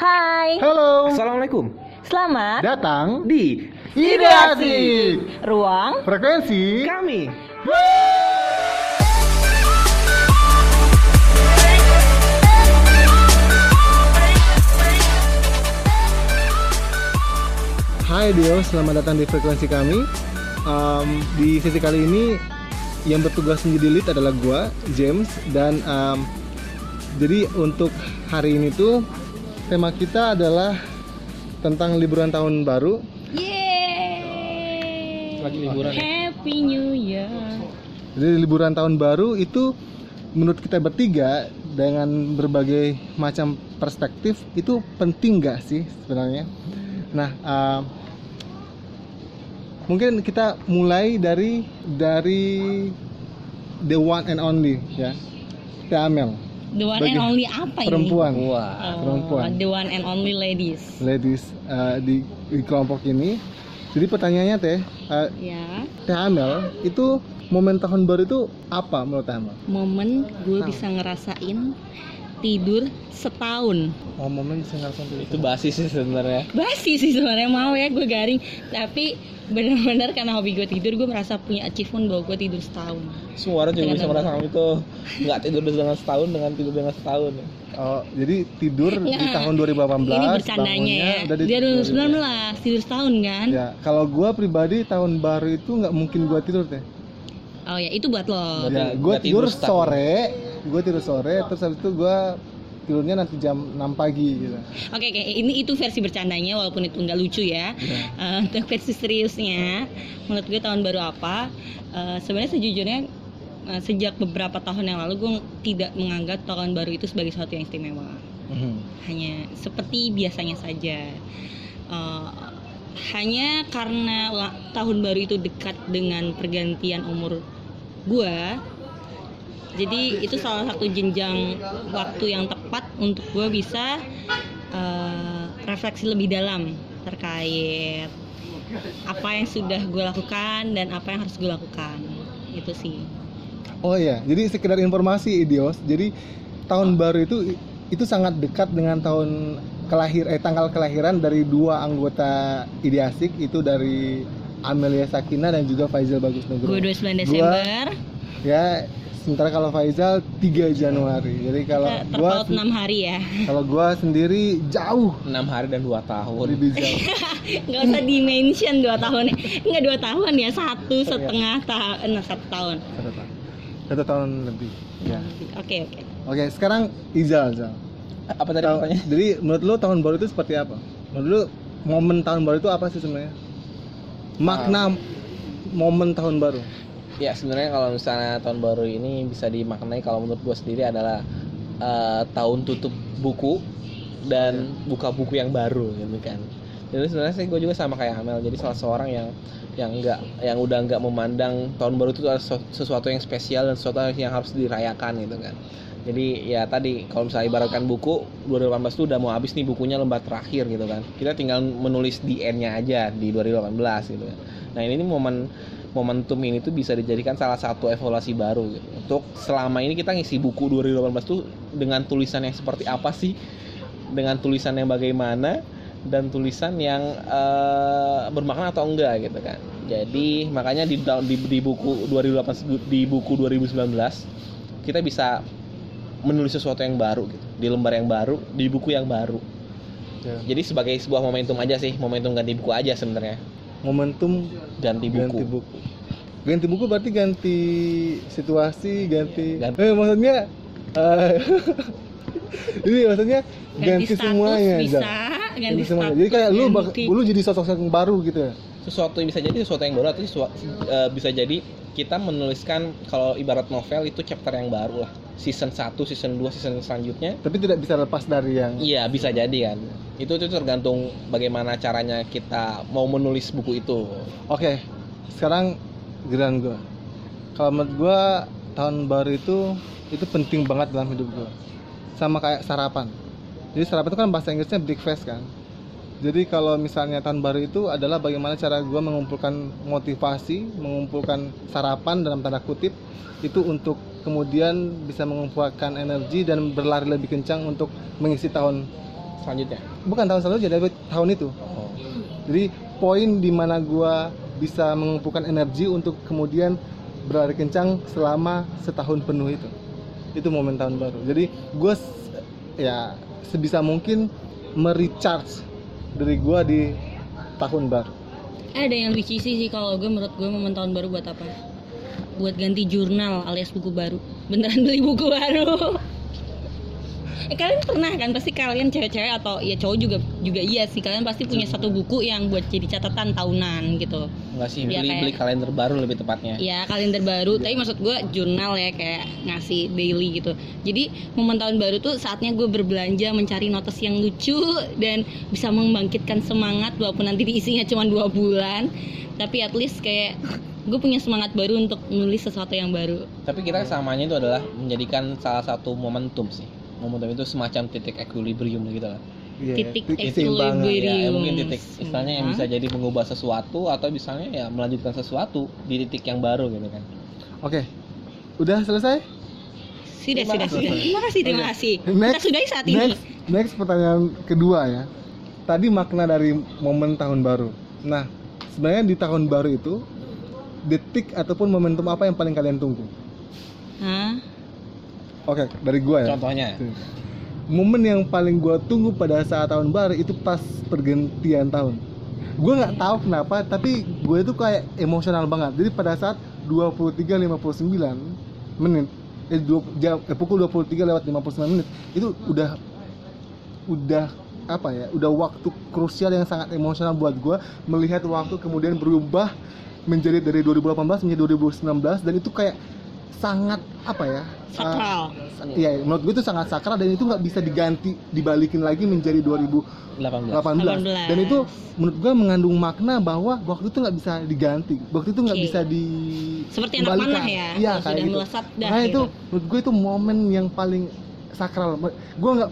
Hai, Halo, Assalamualaikum. selamat datang Di Ide Asik. Ruang Frekuensi kami. Hai Dio, selamat datang di frekuensi kami. Em, Di sesi kali ini yang bertugas menjadi lead adalah gua, James Dan em, jadi untuk hari ini tuh tema kita adalah tentang liburan tahun baru. Yeay. Lagi liburan? Happy New Year. Jadi liburan tahun baru itu menurut kita bertiga dengan berbagai macam perspektif itu penting nggak sih sebenarnya? Nah, uh, mungkin kita mulai dari dari the one and only ya, Teh Amel, The one Bagi and only apa ini? perempuan, Wah. Oh, perempuan. The one and only ladies ladies uh, di, di kelompok ini. Jadi pertanyaannya Teh, uh, Ya Teh Amel itu momen tahun baru itu apa menurut Teh Amel? Momen gue Tahu. bisa ngerasain tidur setahun Oh, momen bisa dulu. Itu basi sih sebenarnya. Basi sih sebenarnya mau ya gue garing Tapi benar-benar karena hobi gue tidur Gue merasa punya achievement bahwa gue tidur setahun Semua orang juga bisa merasakan itu. Nggak tidur dengan setahun dengan tidur dengan setahun. Oh, jadi tidur di Nggak. tahun 2018 Ini bercandanya ya di Dia 2019. 2019 tidur setahun kan Ya, kalau gua pribadi tahun baru itu nggak mungkin gua tidur teh. Oh ya itu buat lo Ya, gua nggak tidur tidur setahun. sore, gua tidur sore, terus habis itu gua tidurnya nanti jam 6 pagi gitu. Oke, oke, ini itu versi bercandanya walaupun itu nggak lucu ya. Eh, Untuk versi seriusnya, menurut gue tahun baru apa? Eh, sebenarnya sejujurnya eh, sejak beberapa tahun yang lalu gue tidak menganggap tahun baru itu sebagai sesuatu yang istimewa. Mhm. Hanya seperti biasanya saja. Eh, hanya karena tahun baru itu dekat dengan pergantian umur gue, jadi itu salah satu jenjang waktu yang tepat untuk gue bisa eh, refleksi lebih dalam terkait apa yang sudah gue lakukan dan apa yang harus gue lakukan itu sih Oh iya, jadi sekedar informasi Idios. Jadi tahun baru itu itu sangat dekat dengan tahun kelahir eh tanggal kelahiran dari dua anggota Ideasik itu dari Amelia Sakina dan juga Faizal Bagus Nugroho. gue 29 Gua- Desember Ya, sementara kalau Faizal 3 Januari. Jadi kalau ter- gua terpaut 6 hari ya kalau gua sendiri jauh 6 hari dan 2 tahun. lebih jauh. nggak usah dimention dua tahun nggak dua tahun ya satu setengah tahun satu tahun Satu tahun. Satu tahun lebih. Ya. oke oke Oke, sekarang Izal, Zal. Apa tadi pertanyaannya? Jadi menurut lu tahun baru itu seperti apa? Menurut lu momen tahun baru itu apa sih sebenarnya? Makna momen tahun baru. Ya sebenarnya kalau misalnya tahun baru ini bisa dimaknai kalau menurut gue sendiri adalah eh, tahun tutup buku dan buka buku yang baru gitu kan. Jadi sebenarnya sih gue juga sama kayak Amel. Jadi salah seorang yang yang enggak yang udah nggak memandang tahun baru itu adalah sesu- sesuatu yang spesial dan sesuatu yang harus dirayakan gitu kan. Jadi ya tadi kalau misalnya ibaratkan buku 2018 itu udah mau habis nih bukunya lembar terakhir gitu kan. Kita tinggal menulis di end-nya aja di 2018 gitu kan. Nah ini nih momen momentum ini tuh bisa dijadikan salah satu evaluasi baru gitu. Untuk selama ini kita ngisi buku 2018 tuh dengan tulisan yang seperti apa sih? Dengan tulisan yang bagaimana dan tulisan yang eh, bermakna atau enggak gitu kan. Jadi makanya di, di, di buku 2018 di buku 2019 kita bisa menulis sesuatu yang baru gitu di lembar yang baru di buku yang baru Ya. jadi sebagai sebuah momentum aja sih momentum ganti buku aja sebenarnya Momentum ganti buku ganti buku. Ganti buku berarti ganti situasi, ganti. Ganti. Eh maksudnya eh, ini maksudnya ganti, status semuanya, bisa Zal. ganti semuanya. Jadi kayak lu bak- ganti- lu jadi sosok yang baru gitu ya. Sesuatu yang bisa jadi sesuatu yang baru atau sesuatu, eh, bisa jadi kita menuliskan kalau ibarat novel itu chapter yang baru lah season 1, season 2, season selanjutnya Tapi tidak bisa lepas dari yang iya bisa jadi kan itu itu tergantung bagaimana caranya kita mau menulis buku itu Oke, sekarang giliran gue. Kalau menurut gue tahun baru itu itu penting banget dalam hidup gue. Sama kayak sarapan. Jadi sarapan itu kan bahasa Inggrisnya breakfast kan. Jadi kalau misalnya tahun baru itu adalah bagaimana cara gue mengumpulkan motivasi, mengumpulkan sarapan dalam tanda kutip itu untuk kemudian bisa mengumpulkan energi dan berlari lebih kencang untuk mengisi tahun selanjutnya. Bukan tahun selanjutnya tapi tahun itu. Oh. jadi poin di mana gua bisa mengumpulkan energi untuk kemudian berlari kencang selama setahun penuh itu. Itu momen tahun baru. Jadi gue ya sebisa mungkin merecharge dari gua di tahun baru. Ada yang lebih cheesy sih kalau gue menurut gue momen tahun baru buat apa? Buat ganti jurnal alias buku baru. Beneran beli buku baru eh kalian pernah kan? Pasti kalian cewek-cewek atau ya cowok juga juga iya sih. Kalian pasti punya satu buku yang buat jadi catatan tahunan gitu. Enggak sih, beli, kayak- beli kalender baru lebih tepatnya. Ya kalender baru. Tapi maksud gue jurnal ya kayak ngasih daily gitu. Jadi momen tahun baru tuh saatnya gue berbelanja mencari notes yang lucu dan bisa membangkitkan semangat walaupun nanti diisinya cuma dua bulan. Tapi at least kayak gue punya semangat baru untuk nulis sesuatu yang baru. Tapi kita kesamanya itu adalah menjadikan salah satu momentum sih Momentum itu semacam titik equilibrium gitu lah. Iya, Titik keseimbangan. equilibrium. ya, mungkin titik istilahnya yang bisa jadi mengubah sesuatu atau misalnya ya melanjutkan sesuatu di titik yang baru gitu kan. Oke. Udah selesai? Sudah Terima sudah kasih. sudah. Terima kasih terima kasih. Kita Next- sudahi saat ini. next next pertanyaan kedua ya. Tadi makna dari momen tahun baru. Nah sebenarnya di tahun baru itu detik ataupun momentum apa yang paling kalian tunggu? Hah? Oke dari gua ya. Contohnya. Momen yang paling gua tunggu pada saat tahun baru itu pas pergantian tahun. Gue nggak tahu kenapa tapi gue itu kayak emosional banget. Jadi pada saat 23.59 menit eh, dua, jam, eh, pukul 23 lewat 59 menit itu udah udah apa ya udah waktu krusial yang sangat emosional buat gue melihat waktu kemudian berubah menjadi dari 2018 menjadi 2019 dan itu kayak sangat apa ya sakral Iya, menurut gue itu sangat sakral dan itu nggak bisa diganti, dibalikin lagi menjadi 2018. 18 18. Dan itu menurut gue mengandung makna bahwa waktu itu nggak bisa diganti, waktu itu nggak Oke. bisa di Seperti anak panah ya, Iya, kayak sudah gitu. melesat dah Nah itu gitu. menurut gue itu momen yang paling sakral. Gue nggak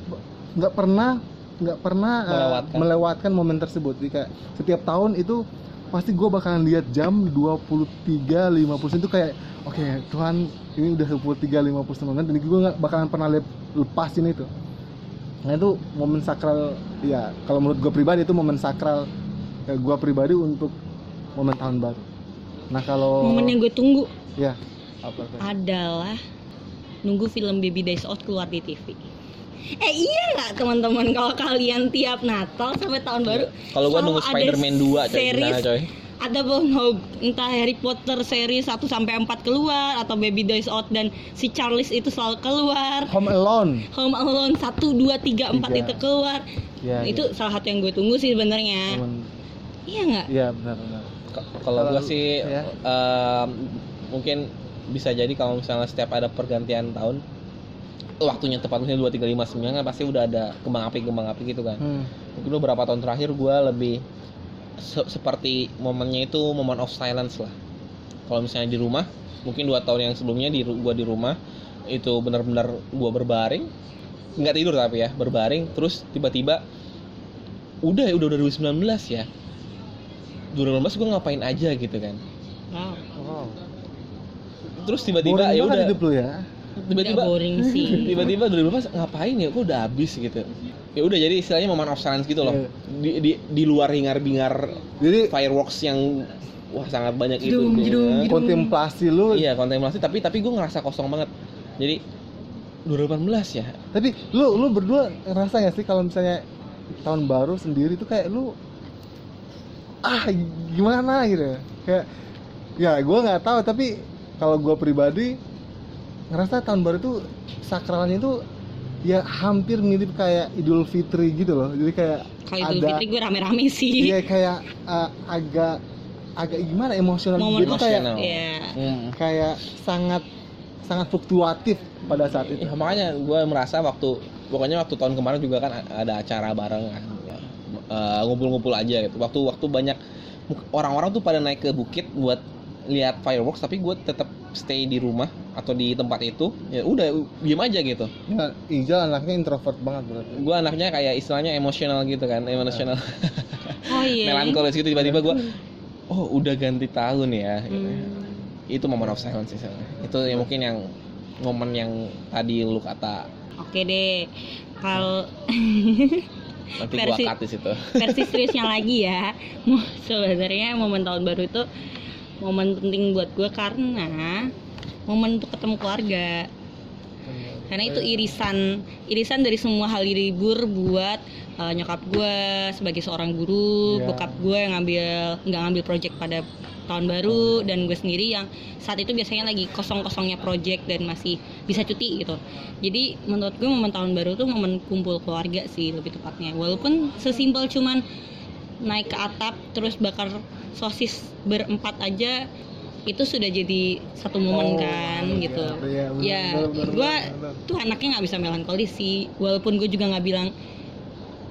nggak pernah nggak pernah uh, Melewatkan. melewatkan momen tersebut. Jadi kayak setiap tahun itu pasti gue bakalan lihat jam 23.50 itu kayak oke Tuhan ini udah 23.59 menit dan gue nggak bakalan pernah lep- lepasin itu. Nah itu momen sakral ya kalau menurut gue pribadi itu momen sakral ya, gue pribadi untuk momen tahun baru. Nah kalau momen yang gue tunggu ya apa adalah nunggu film Baby Days Out keluar di TV. Eh iya nggak teman-teman kalau kalian tiap Natal sampai tahun baru kalau gua nunggu ada Spider-Man 2 coy series gimana coy ataupun Hob- entah Harry Potter series 1 sampai 4 keluar atau Baby Days Out dan si Charles itu selalu keluar. Home Alone Home Alone 1 2 3 4 Tiga. itu keluar. ya, Nah, itu salah satu yang gue tunggu sih sebenarnya. Iya nggak? Iya benar benar. Kalau gua Kalau- sih ya. em, mungkin bisa jadi kalau misalnya setiap ada pergantian tahun waktunya tepat misalnya 2359 kan pasti udah ada kembang api kembang api gitu kan Hmm. mungkin beberapa tahun terakhir gua lebih se- seperti momennya itu momen of silence lah kalau misalnya di rumah mungkin dua tahun yang sebelumnya di gua di rumah itu benar-benar gua berbaring nggak tidur tapi ya berbaring terus tiba-tiba udah ya udah 2019 ya 2019 gua ngapain aja gitu kan Wow. Wow. terus tiba-tiba ya udah hidup lu ya. Tiba-tiba boring sih. tiba-tiba 2019 ngapain ya kok udah habis gitu ya udah jadi istilahnya momen of silence gitu loh Iya. di, di, di luar hingar-bingar Jadi fireworks yang wah sangat banyak itu gitu ya. jedung. kontemplasi lu. iya kontemplasi tapi tapi gue ngerasa kosong banget jadi 2018 ya Tapi lu lu berdua ngerasa gak sih kalau misalnya tahun baru sendiri tuh kayak lu ah gimana gitu ya. kayak ya gue nggak tahu tapi kalau gue pribadi ngerasa tahun baru tuh sakralnya itu ya hampir mirip kayak Idul Fitri gitu loh jadi kayak Kalau Idul ada Fitri gue rame-rame sih. iya kayak uh, agak agak gimana emosional Momen gitu kayak emosional. Iya. Hmm. kayak sangat sangat fluktuatif pada saat itu Ya, makanya gue merasa waktu pokoknya waktu tahun kemarin juga kan ada acara bareng kan ya, eh, ngumpul-ngumpul aja gitu waktu waktu banyak orang-orang tuh pada naik ke bukit buat lihat fireworks tapi gue tetap stay di rumah atau di tempat itu ya udah diem aja gitu ya, Ijal anaknya introvert banget berarti gue anaknya kayak istilahnya emosional gitu kan emosional Oh iya. melankolis gitu tiba-tiba gue oh udah ganti tahun ya Hmm. itu momen of silence sih itu yang mungkin yang momen yang tadi lu kata Oke deh. Kalau Nanti gua versi cut di situ. versi seriusnya lagi ya sebenarnya momen tahun baru itu momen penting buat gue karena momen untuk ketemu keluarga. Karena itu irisan irisan dari semua hal libur buat uh, nyokap gue sebagai seorang guru Iya. bokap gue yang ngambil nggak ngambil project pada tahun baru dan gue sendiri yang saat itu biasanya lagi kosong-kosongnya project dan masih bisa cuti gitu. Jadi menurut gue momen tahun baru tuh momen kumpul keluarga sih lebih tepatnya. Walaupun sesimpel cuman naik ke atap terus bakar sosis berempat aja itu sudah jadi satu momen Oh, kan iya, gitu iya, benar, ya gue tuh anaknya nggak bisa melankolis sih walaupun gue juga nggak bilang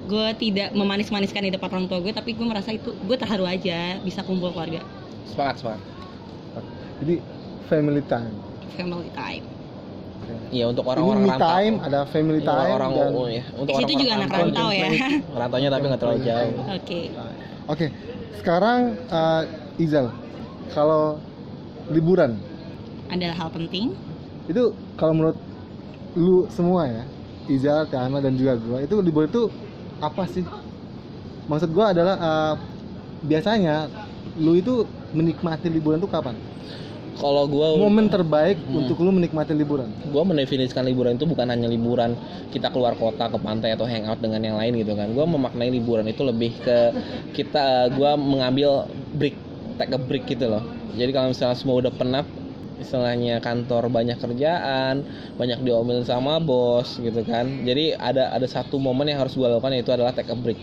gue tidak memanis-maniskan di depan orang tua gue tapi gue merasa itu gue terharu aja bisa kumpul keluarga Sepakat, sepakat. jadi family time family time Iya untuk orang-orang rantau. time ada family Iya, time orang dan oh, ya. Untuk Di situ orang-orang juga anak rantau ya. Rantaunya tapi nggak terlalu jauh. oke oke sekarang eh, Izal kalau liburan? Adalah hal penting. Itu kalau menurut lu semua ya Izal, Tiana dan juga gua itu liburan itu apa sih? Maksud gua adalah eh, biasanya lu itu menikmati liburan itu kapan Kalau gua momen terbaik Hmm. untuk lu menikmati liburan? Gue mendefinisikan liburan itu bukan hanya liburan kita keluar kota ke pantai atau hangout dengan yang lain gitu kan. Gue memaknai liburan itu lebih ke kita gue mengambil break take a break gitu loh. Jadi kalau misalnya semua udah penat istilahnya kantor banyak kerjaan banyak diomelin sama bos gitu kan. Jadi ada ada satu momen yang harus gue lakukan yaitu adalah take a break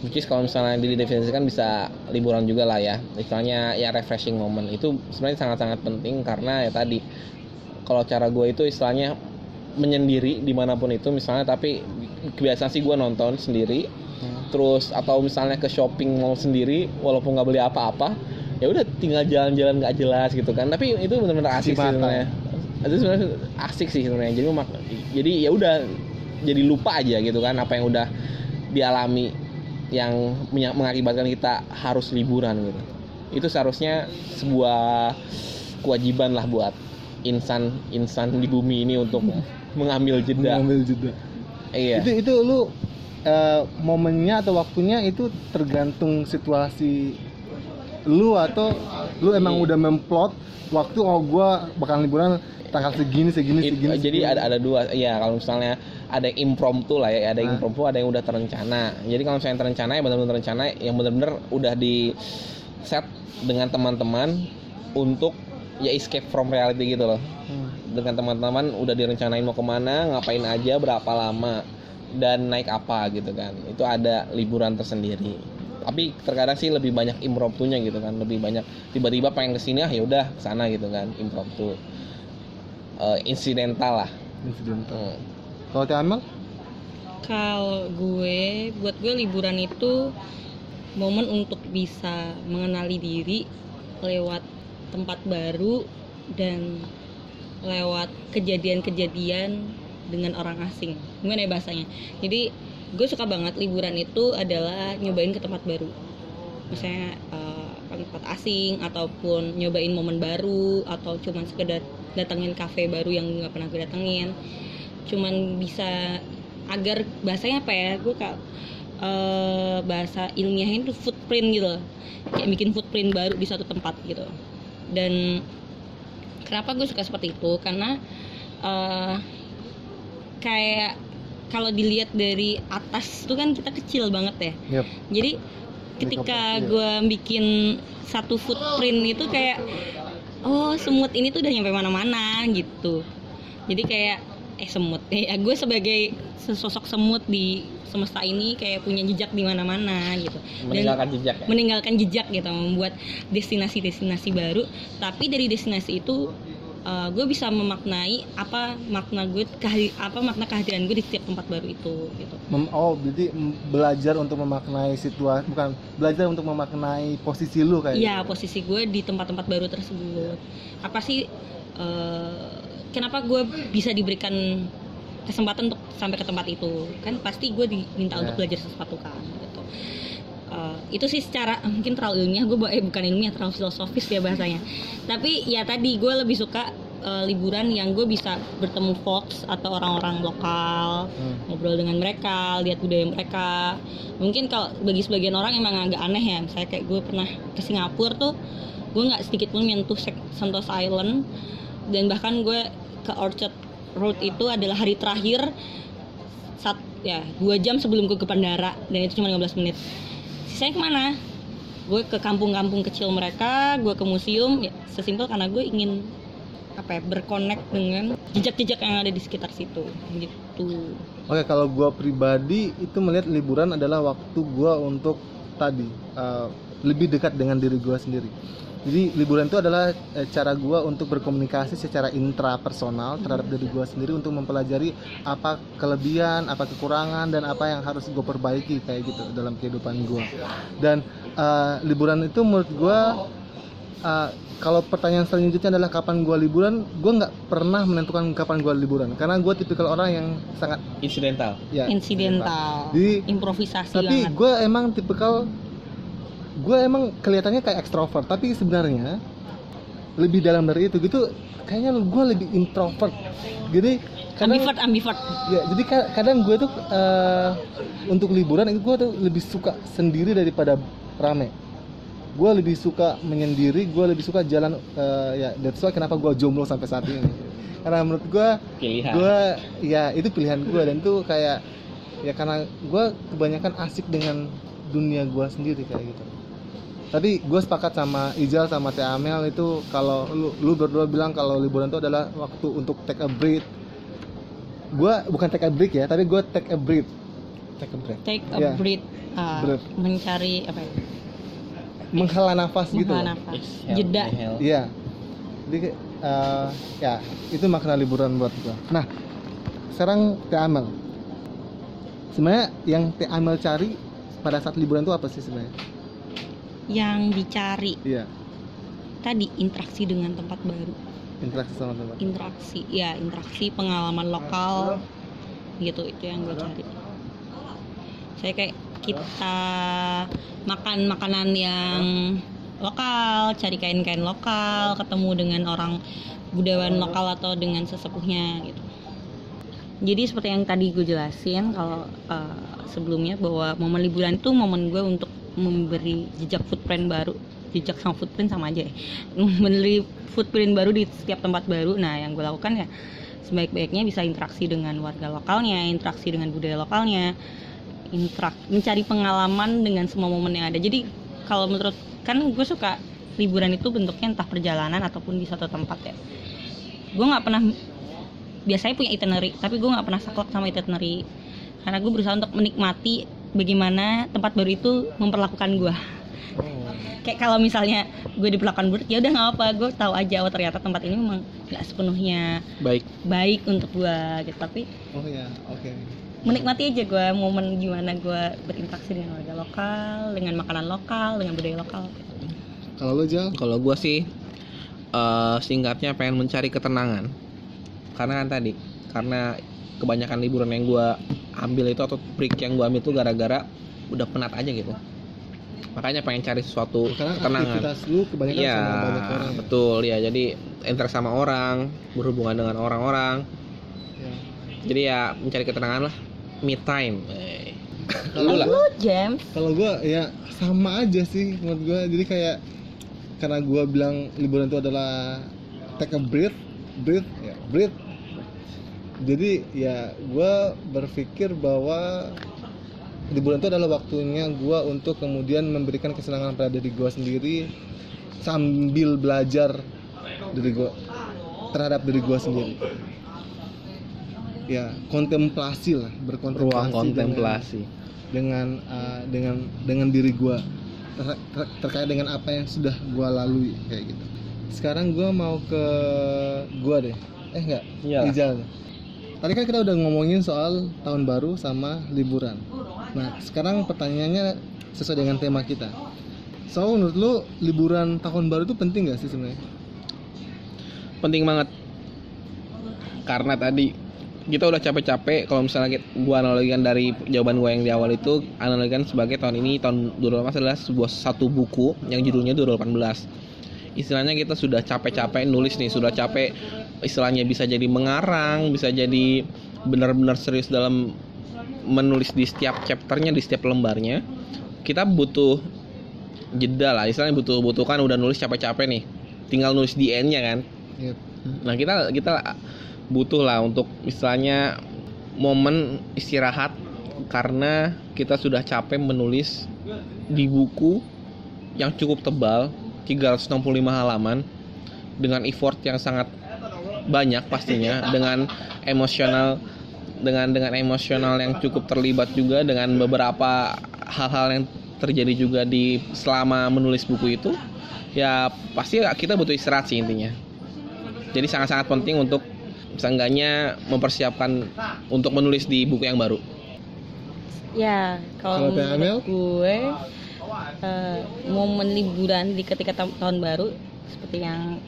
which is kalau misalnya didefinisikan bisa liburan juga lah ya. Istilahnya ya refreshing moment. Itu sebenarnya sangat-sangat penting karena ya tadi kalau cara gue itu istilahnya menyendiri di mana pun itu misalnya tapi kebiasaan sih gue nonton sendiri. Terus atau misalnya ke shopping mall sendiri walaupun nggak beli apa-apa ya udah tinggal jalan-jalan nggak jelas gitu kan. Tapi itu benar-benar asik sih sebenarnya. Itu sebenarnya asik sih sebenarnya. Jadi jadi ya udah jadi lupa aja gitu kan apa yang udah dialami yang mengakibatkan kita harus liburan gitu. Itu seharusnya sebuah kewajiban lah buat insan insan di bumi ini untuk mengambil jeda. Mengambil jeda. Iya. Itu itu lu eh, momennya atau waktunya itu tergantung situasi lu atau lu emang Iya. udah memplot waktu oh gua bakal liburan tanggal segini segini It- segini jadi segini. ada ada dua ya kalau misalnya ada yang impromptu lah ya ada yang Nah. impromptu ada yang udah terencana jadi kalau misalnya yang terencana ya benar-benar terencana yang benar-benar udah di set dengan teman-teman untuk ya escape from reality gitu loh Hmm. dengan teman-teman udah direncanain mau ke mana ngapain aja berapa lama dan naik apa gitu kan itu ada liburan tersendiri tapi terkadang sih lebih banyak impromptunya gitu kan lebih banyak tiba-tiba pengen ke sini ah ya udah ke sana gitu kan impromptu Eh, insidental lah Incidental. Hmm. kalau Teh Amel Kalau gue, buat gue liburan itu momen untuk bisa mengenali diri lewat tempat baru dan lewat kejadian-kejadian dengan orang asing. Gimana ya bahasanya? Jadi gue suka banget liburan itu adalah nyobain ke tempat baru. Misalnya eh, tempat asing ataupun nyobain momen baru atau cuman sekedar datengin kafe baru yang nggak pernah gue datengin. Cuman bisa agar bahasanya apa ya gue kak eh, bahasa ilmiahnya itu footprint gitu loh. kayak bikin footprint baru di satu tempat gitu dan kenapa gue suka seperti itu karena eh, kayak kalau dilihat dari atas tuh kan kita kecil banget ya Yep. jadi ketika gue bikin satu footprint itu kayak oh semut ini tuh udah nyampe mana-mana gitu. Jadi kayak eh semut. Ya gue sebagai sesosok semut di semesta ini kayak punya jejak di mana-mana gitu. Meninggalkan jejak ya? meninggalkan jejak gitu membuat destinasi-destinasi baru. Tapi dari destinasi itu uh, gue bisa memaknai apa makna gue kehadi- apa makna kehadiran gue di setiap tempat baru itu gitu. Mem- oh jadi belajar untuk memaknai situasi bukan belajar untuk memaknai posisi lu kayak Iya gitu. posisi gue di tempat-tempat baru tersebut. Apa sih uh, kenapa gue bisa diberikan kesempatan untuk sampai ke tempat itu? Kan pasti gue diminta Ya. untuk belajar sesuatu kan gitu Uh, itu sih secara mungkin terlalu ilmiah gue eh bukan ilmiah terlalu filosofis ya bahasanya. Tapi ya tadi gue lebih suka eh, liburan yang gue bisa bertemu folks atau orang-orang lokal Hmm. ngobrol dengan mereka lihat budaya mereka. Mungkin kalau bagi sebagian orang emang agak aneh ya misalnya kayak gue pernah ke Singapura tuh gue nggak sedikit pun menyentuh Sentosa Island. Dan bahkan gue ke Orchard Road itu adalah hari terakhir saat ya dua jam sebelum gue ke bandara dan itu cuma 15 menit sisanya ke mana? Gue ke kampung-kampung kecil mereka gue ke museum. Ya sesimpel karena gue ingin apa ya berkonek dengan jejak-jejak yang ada di sekitar situ gitu. Oke, kalau gua pribadi itu melihat liburan adalah waktu gua untuk tadi eh, lebih dekat dengan diri gua sendiri. Jadi liburan itu adalah eh, cara gua untuk berkomunikasi secara intrapersonal terhadap diri gua sendiri untuk mempelajari apa kelebihan, apa kekurangan dan apa yang harus gue perbaiki kayak gitu dalam kehidupan gua. Dan eh, liburan itu menurut gua eh, kalau pertanyaan selanjutnya adalah kapan gua liburan, gua nggak pernah menentukan kapan gua liburan karena gua tipikal orang yang sangat Insidental. ya insidental Jadi, improvisasi tapi gue emang tipikal gue emang kelihatannya kayak ekstrovert tapi sebenarnya lebih dalam dari itu gitu kayaknya gue lebih introvert. Jadi kadang ambivert ambivert. Ya jadi ka- kadang gue tuh eh, untuk liburan itu gue tuh lebih suka sendiri daripada rame. Gue lebih suka menyendiri gue lebih suka jalan eh, ya that's why kenapa gue jomblo sampai saat ini. Karena menurut gue gue ya itu pilihan gue dan tuh kayak ya karena gue kebanyakan asik dengan dunia gue sendiri kayak gitu tapi gue sepakat sama Ijal sama Teh Amel itu kalau lu, lu berdua bilang kalau liburan itu adalah waktu untuk take a break gue bukan take a break ya tapi gue take a break take a break take a Ya. breath uh, Breath. mencari apa ya menghela nafas gitu menghela loh. nafas Exhale, jeda. Iya. Jadi eh, ya itu makna liburan buat gua. Nah, sekarang Teh Amel. Sebenarnya yang Teh Amel cari pada saat liburan itu apa sih sebenarnya? Yang dicari. Iya, tadi interaksi dengan tempat baru. Interaksi sama teman. interaksi ya interaksi pengalaman lokal. Gitu itu yang gue cari. Saya kayak kita makan makanan yang lokal cari kain-kain lokal ketemu dengan orang budayawan lokal atau dengan sesepuhnya gitu. Jadi seperti yang tadi gue jelasin kalau eh, sebelumnya bahwa momen liburan itu momen gue untuk memberi jejak footprint baru. Jejak sama footprint sama aja. Ya memberi footprint baru di setiap tempat baru. Nah yang gue lakukan ya sebaik-baiknya bisa interaksi dengan warga lokalnya interaksi dengan budaya lokalnya interak mencari pengalaman dengan semua momen yang ada. Jadi kalau menurut kan gue suka liburan itu bentuknya entah perjalanan ataupun di suatu tempat ya. Gue nggak pernah biasanya punya itinerary tapi gue nggak pernah saklek sama itinerary. Karena gue berusaha untuk menikmati bagaimana tempat baru itu memperlakukan gue kayak kalau misalnya gue diperlakukan buruk ya udah nggak apa gue tahu aja oh ternyata tempat ini memang nggak sepenuhnya Baik. baik untuk gue gitu tapi Oh ya, oke. menikmati aja gue momen gimana gue berinteraksi dengan warga lokal dengan makanan lokal dengan budaya lokal Kalau lo Jal? Kalau gua sih eh, singkatnya pengen mencari ketenangan. Karena kan tadi, karena kebanyakan liburan yang gua ambil itu atau break yang gua ambil itu gara-gara udah penat aja gitu. Makanya pengen cari sesuatu Karena ketenangan. aktivitas lu kebanyakan Iya, sama banyak orang. ya? betul ya. Jadi interaksi sama orang, berhubungan dengan orang-orang. Ya. Jadi ya mencari ketenangan lah, me time. Eh. Kalau Lu James Kalau gue ya sama aja sih menurut gue. Jadi kayak karena gue bilang liburan itu adalah take a breath, breathe, ya breathe. Jadi ya gue berpikir bahwa liburan itu adalah waktunya gue untuk kemudian memberikan kesenangan pada diri gue sendiri sambil belajar diri gue terhadap diri gue sendiri. Ya kontemplasi lah, berkontemplasi. Ruang dengan- kontemplasi. dengan uh, dengan dengan diri gua ter- ter- terkait dengan apa yang sudah gua lalui kayak gitu. Sekarang gua mau ke gua deh. Eh enggak, Iyalah. Ijal. Tadi kan kita udah ngomongin soal tahun baru sama liburan. Nah, sekarang pertanyaannya sesuai dengan tema kita. So, menurut lu liburan tahun baru itu penting gak sih sebenarnya? penting banget karena tadi kita udah capek-capek kalau misalnya kita, gua analogikan dari jawaban gua yang di awal itu analogikan sebagai tahun ini tahun 2018 adalah sebuah satu buku yang judulnya 2018 istilahnya kita sudah capek-capek nulis nih sudah capek istilahnya bisa jadi mengarang bisa jadi benar-benar serius dalam menulis di setiap chapternya di setiap lembarnya. Kita butuh jeda lah istilahnya butuh butuhkan udah nulis capek-capek nih tinggal nulis di endnya kan. Nah kita kita butuh lah untuk istilahnya momen istirahat karena kita sudah capek menulis di buku yang cukup tebal 365 halaman dengan effort yang sangat banyak pastinya dengan emosional dengan dengan emosional yang cukup terlibat juga dengan beberapa hal-hal yang terjadi juga di selama menulis buku itu ya pasti kita butuh istirahat sih intinya. Jadi sangat-sangat penting untuk seenggaknya mempersiapkan untuk menulis di buku yang baru. Ya, Kalau kalau menurut gue eh, momen liburan di ketika ta- tahun baru seperti yang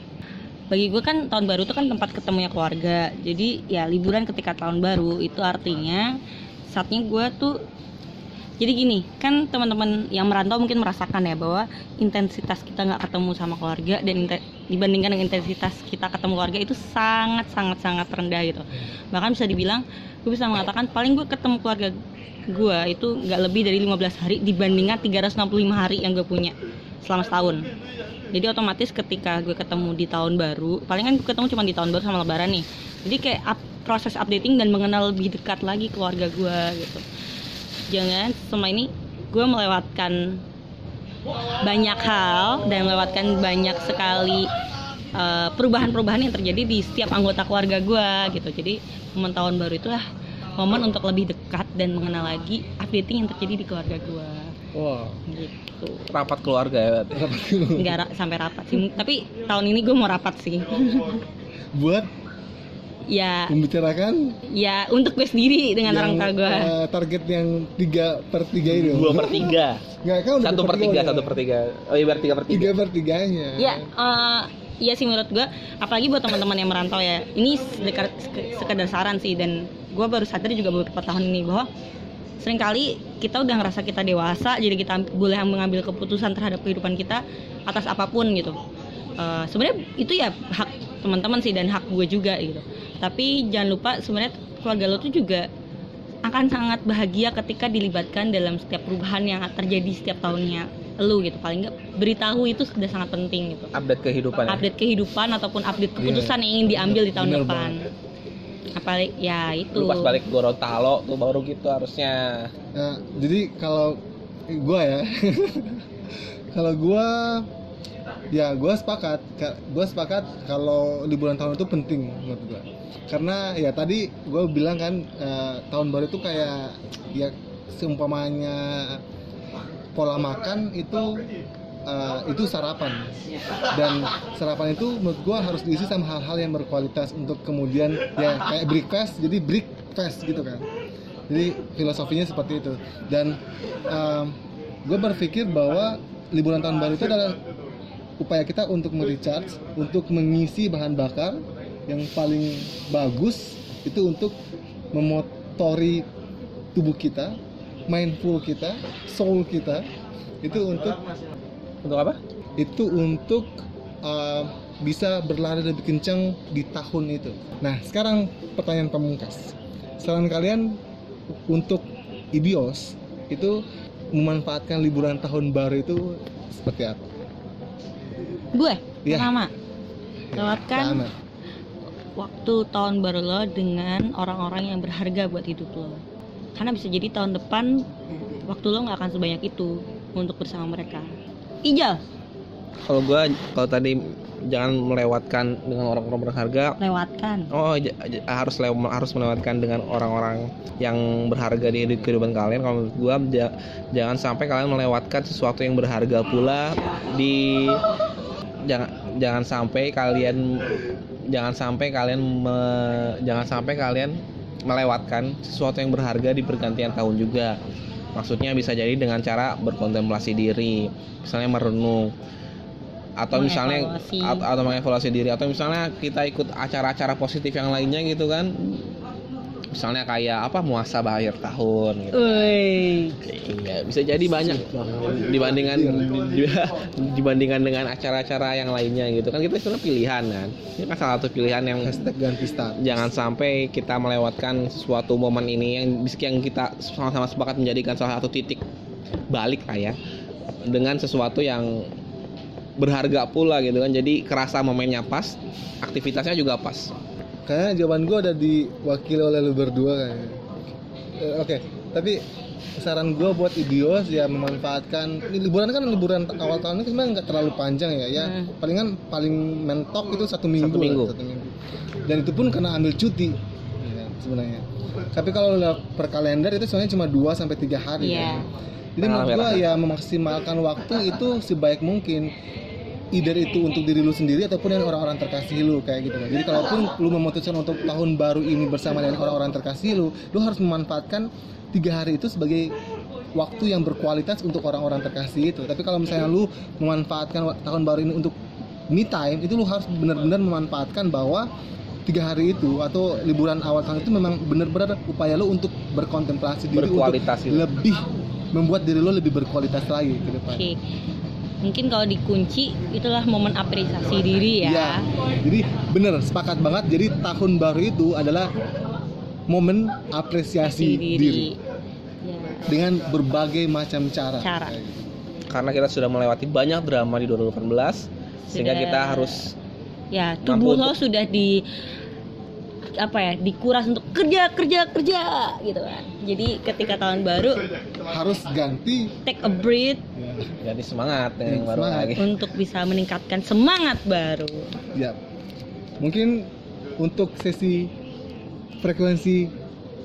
bagi gue kan tahun baru itu kan tempat ketemunya keluarga. Jadi ya liburan ketika tahun baru itu artinya saatnya gue tuh jadi gini kan teman-teman yang merantau mungkin merasakan ya bahwa intensitas kita nggak ketemu sama keluarga dan dibandingkan dengan intensitas kita ketemu keluarga itu sangat sangat sangat rendah gitu. Bahkan bisa dibilang gue bisa mengatakan paling gue ketemu keluarga gue itu nggak lebih dari 15 hari dibandingkan 365 hari yang gue punya selama setahun. Jadi otomatis ketika gue ketemu di tahun baru paling kan gue ketemu cuma di tahun baru sama lebaran nih. Jadi kayak up- proses updating dan mengenal lebih dekat lagi keluarga gue gitu jangan selama ini gue melewatkan banyak hal dan melewatkan banyak sekali uh, perubahan-perubahan yang terjadi di setiap anggota keluarga gue gitu. Jadi momen tahun baru itulah momen untuk lebih dekat dan mengenal lagi updating yang terjadi di keluarga gue Wow. gitu. Rapat keluarga ya berarti. nggak ra- sampai rapat sih. Tapi tahun ini gue mau rapat sih. Buat ya. Membicarakan? Ya untuk gue sendiri dengan orang tua gue. eh, target yang tiga per tiga itu. dua per tiga. Nggak, kan satu per tiga satu per tiga. Oh iya tiga per tiga. Tiga per tiganya. ya eh, iya sih menurut gue. Apalagi buat teman-teman yang merantau ya. Ini sekedar, sekedar saran sih dan gue baru sadar juga beberapa tahun ini bahwa sering kali kita udah ngerasa kita dewasa jadi kita boleh mengambil keputusan terhadap kehidupan kita atas apa pun gitu. Eh, sebenarnya itu ya hak teman-teman sih dan hak gue juga gitu. Tapi jangan lupa sebenarnya keluarga lo tuh juga akan sangat bahagia ketika dilibatkan dalam setiap perubahan yang terjadi setiap tahunnya lu gitu. Paling nggak beritahu itu sudah sangat penting gitu. Update kehidupan ya? update kehidupan ataupun update keputusan yang ingin diambil di tahun Bener depan. Banget. apalagi ya itu. Lu pas balik Gorontalo tuh baru gitu harusnya. Nah, jadi kalau gua ya, kalau gua ya gua sepakat, Ka- gua sepakat kalau liburan tahun itu penting menurut gua. Karena ya tadi gua bilang kan eh, tahun baru itu kayak ya seumpamanya pola makan itu eh, itu sarapan. Dan sarapan itu menurut gua harus diisi sama hal-hal yang berkualitas untuk kemudian ya kayak breakfast. Jadi breakfast gitu kan. Jadi filosofinya seperti itu. Dan gue berpikir bahwa liburan tahun baru itu adalah upaya kita untuk merecharge untuk mengisi bahan bakar yang paling bagus itu untuk memotori tubuh kita mindful kita soul kita itu untuk untuk apa itu untuk uh, bisa berlari lebih kencang di tahun itu. Nah, sekarang pertanyaan pamungkas. Saran kalian untuk Ibios itu memanfaatkan liburan tahun baru itu seperti apa? Gue? Iya. pertama. Lewatkan Sama. waktu tahun baru lo dengan orang-orang yang berharga buat hidup lo. Karena bisa jadi tahun depan waktu lo nggak akan sebanyak itu untuk bersama mereka. Ijal? Kalau gua kalau tadi jangan melewatkan dengan orang-orang berharga. Lewatkan. Oh, harus lew harus melewatkan dengan orang-orang yang berharga di hidup- kehidupan kalian. Kalau menurut gua jangan sampai kalian melewatkan sesuatu yang berharga pula di jangan jangan sampai kalian jangan sampai kalian me- jangan sampai kalian melewatkan sesuatu yang berharga di pergantian tahun juga. Maksudnya bisa jadi dengan cara berkontemplasi diri, misalnya merenung atau misalnya atau, atau mengevaluasi diri atau misalnya kita ikut acara-acara positif yang lainnya gitu kan misalnya kayak apa muasabah akhir tahun gitu. Woi. Iya, bisa jadi banyak dibandingkan dibandingkan dengan acara-acara yang lainnya gitu kan kita sebenarnya pilihan kan. Ini kan salah satu pilihan yang hashtag ganti start jangan sampai kita melewatkan suatu momen ini yang yang kita sama-sama sepakat menjadikan salah satu titik balik lah ya dengan sesuatu yang berharga pula gitu kan jadi kerasa momennya pas aktivitasnya juga pas kayaknya jawaban gue udah diwakili oleh lu berdua kayaknya Eh, oke tapi saran gue buat idios ya memanfaatkan ini liburan kan liburan awal tahun ini sebenarnya nggak terlalu panjang ya ya Hmm. palingan paling mentok itu satu minggu, lah, minggu. satu minggu dan itu pun karena ambil cuti ya, sebenarnya tapi kalau per kalender itu sebenarnya cuma 2 sampai tiga hari Iya. kan. jadi menurut gue ya memaksimalkan waktu itu sebaik mungkin either itu untuk diri lu sendiri ataupun dengan orang-orang terkasih lu kayak gitu kan. Jadi kalaupun lu memutuskan untuk tahun baru ini bersama dengan orang-orang terkasih lu, lu harus memanfaatkan tiga hari itu sebagai waktu yang berkualitas untuk orang-orang terkasih itu. Tapi kalau misalnya lu memanfaatkan tahun baru ini untuk me time, itu lu harus benar-benar memanfaatkan bahwa tiga hari itu atau liburan awal tahun itu memang benar-benar upaya lu untuk berkontemplasi diri Berkualitas untuk itu. lebih membuat diri lu lebih berkualitas lagi ke depan. Oke. Mungkin kalau dikunci itulah momen apresiasi diri ya. Iya. Jadi bener sepakat banget. Jadi tahun baru itu adalah momen apresiasi Apresiasi diri. Ya. dengan berbagai macam cara. Cara. Karena kita sudah melewati banyak drama di 2018 sehingga Sudah. kita harus Ya, tubuh lo untuk- sudah di apa ya dikuras untuk kerja kerja kerja gitu kan jadi ketika tahun baru Harus ganti. take a breath Ya, ganti semangat yang baru Semangat. lagi untuk bisa meningkatkan semangat baru ya. Mungkin untuk sesi frekuensi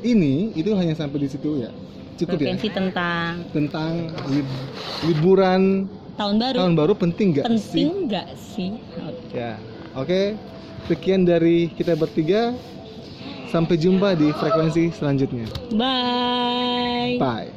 ini itu hanya sampai di situ ya. Cukup ya. frekuensi tentang Tentang lib- liburan tahun baru tahun baru penting nggak sih? penting nggak sih Ya, oke. Sekian dari kita bertiga. Sampai jumpa di frekuensi selanjutnya. bye Bye.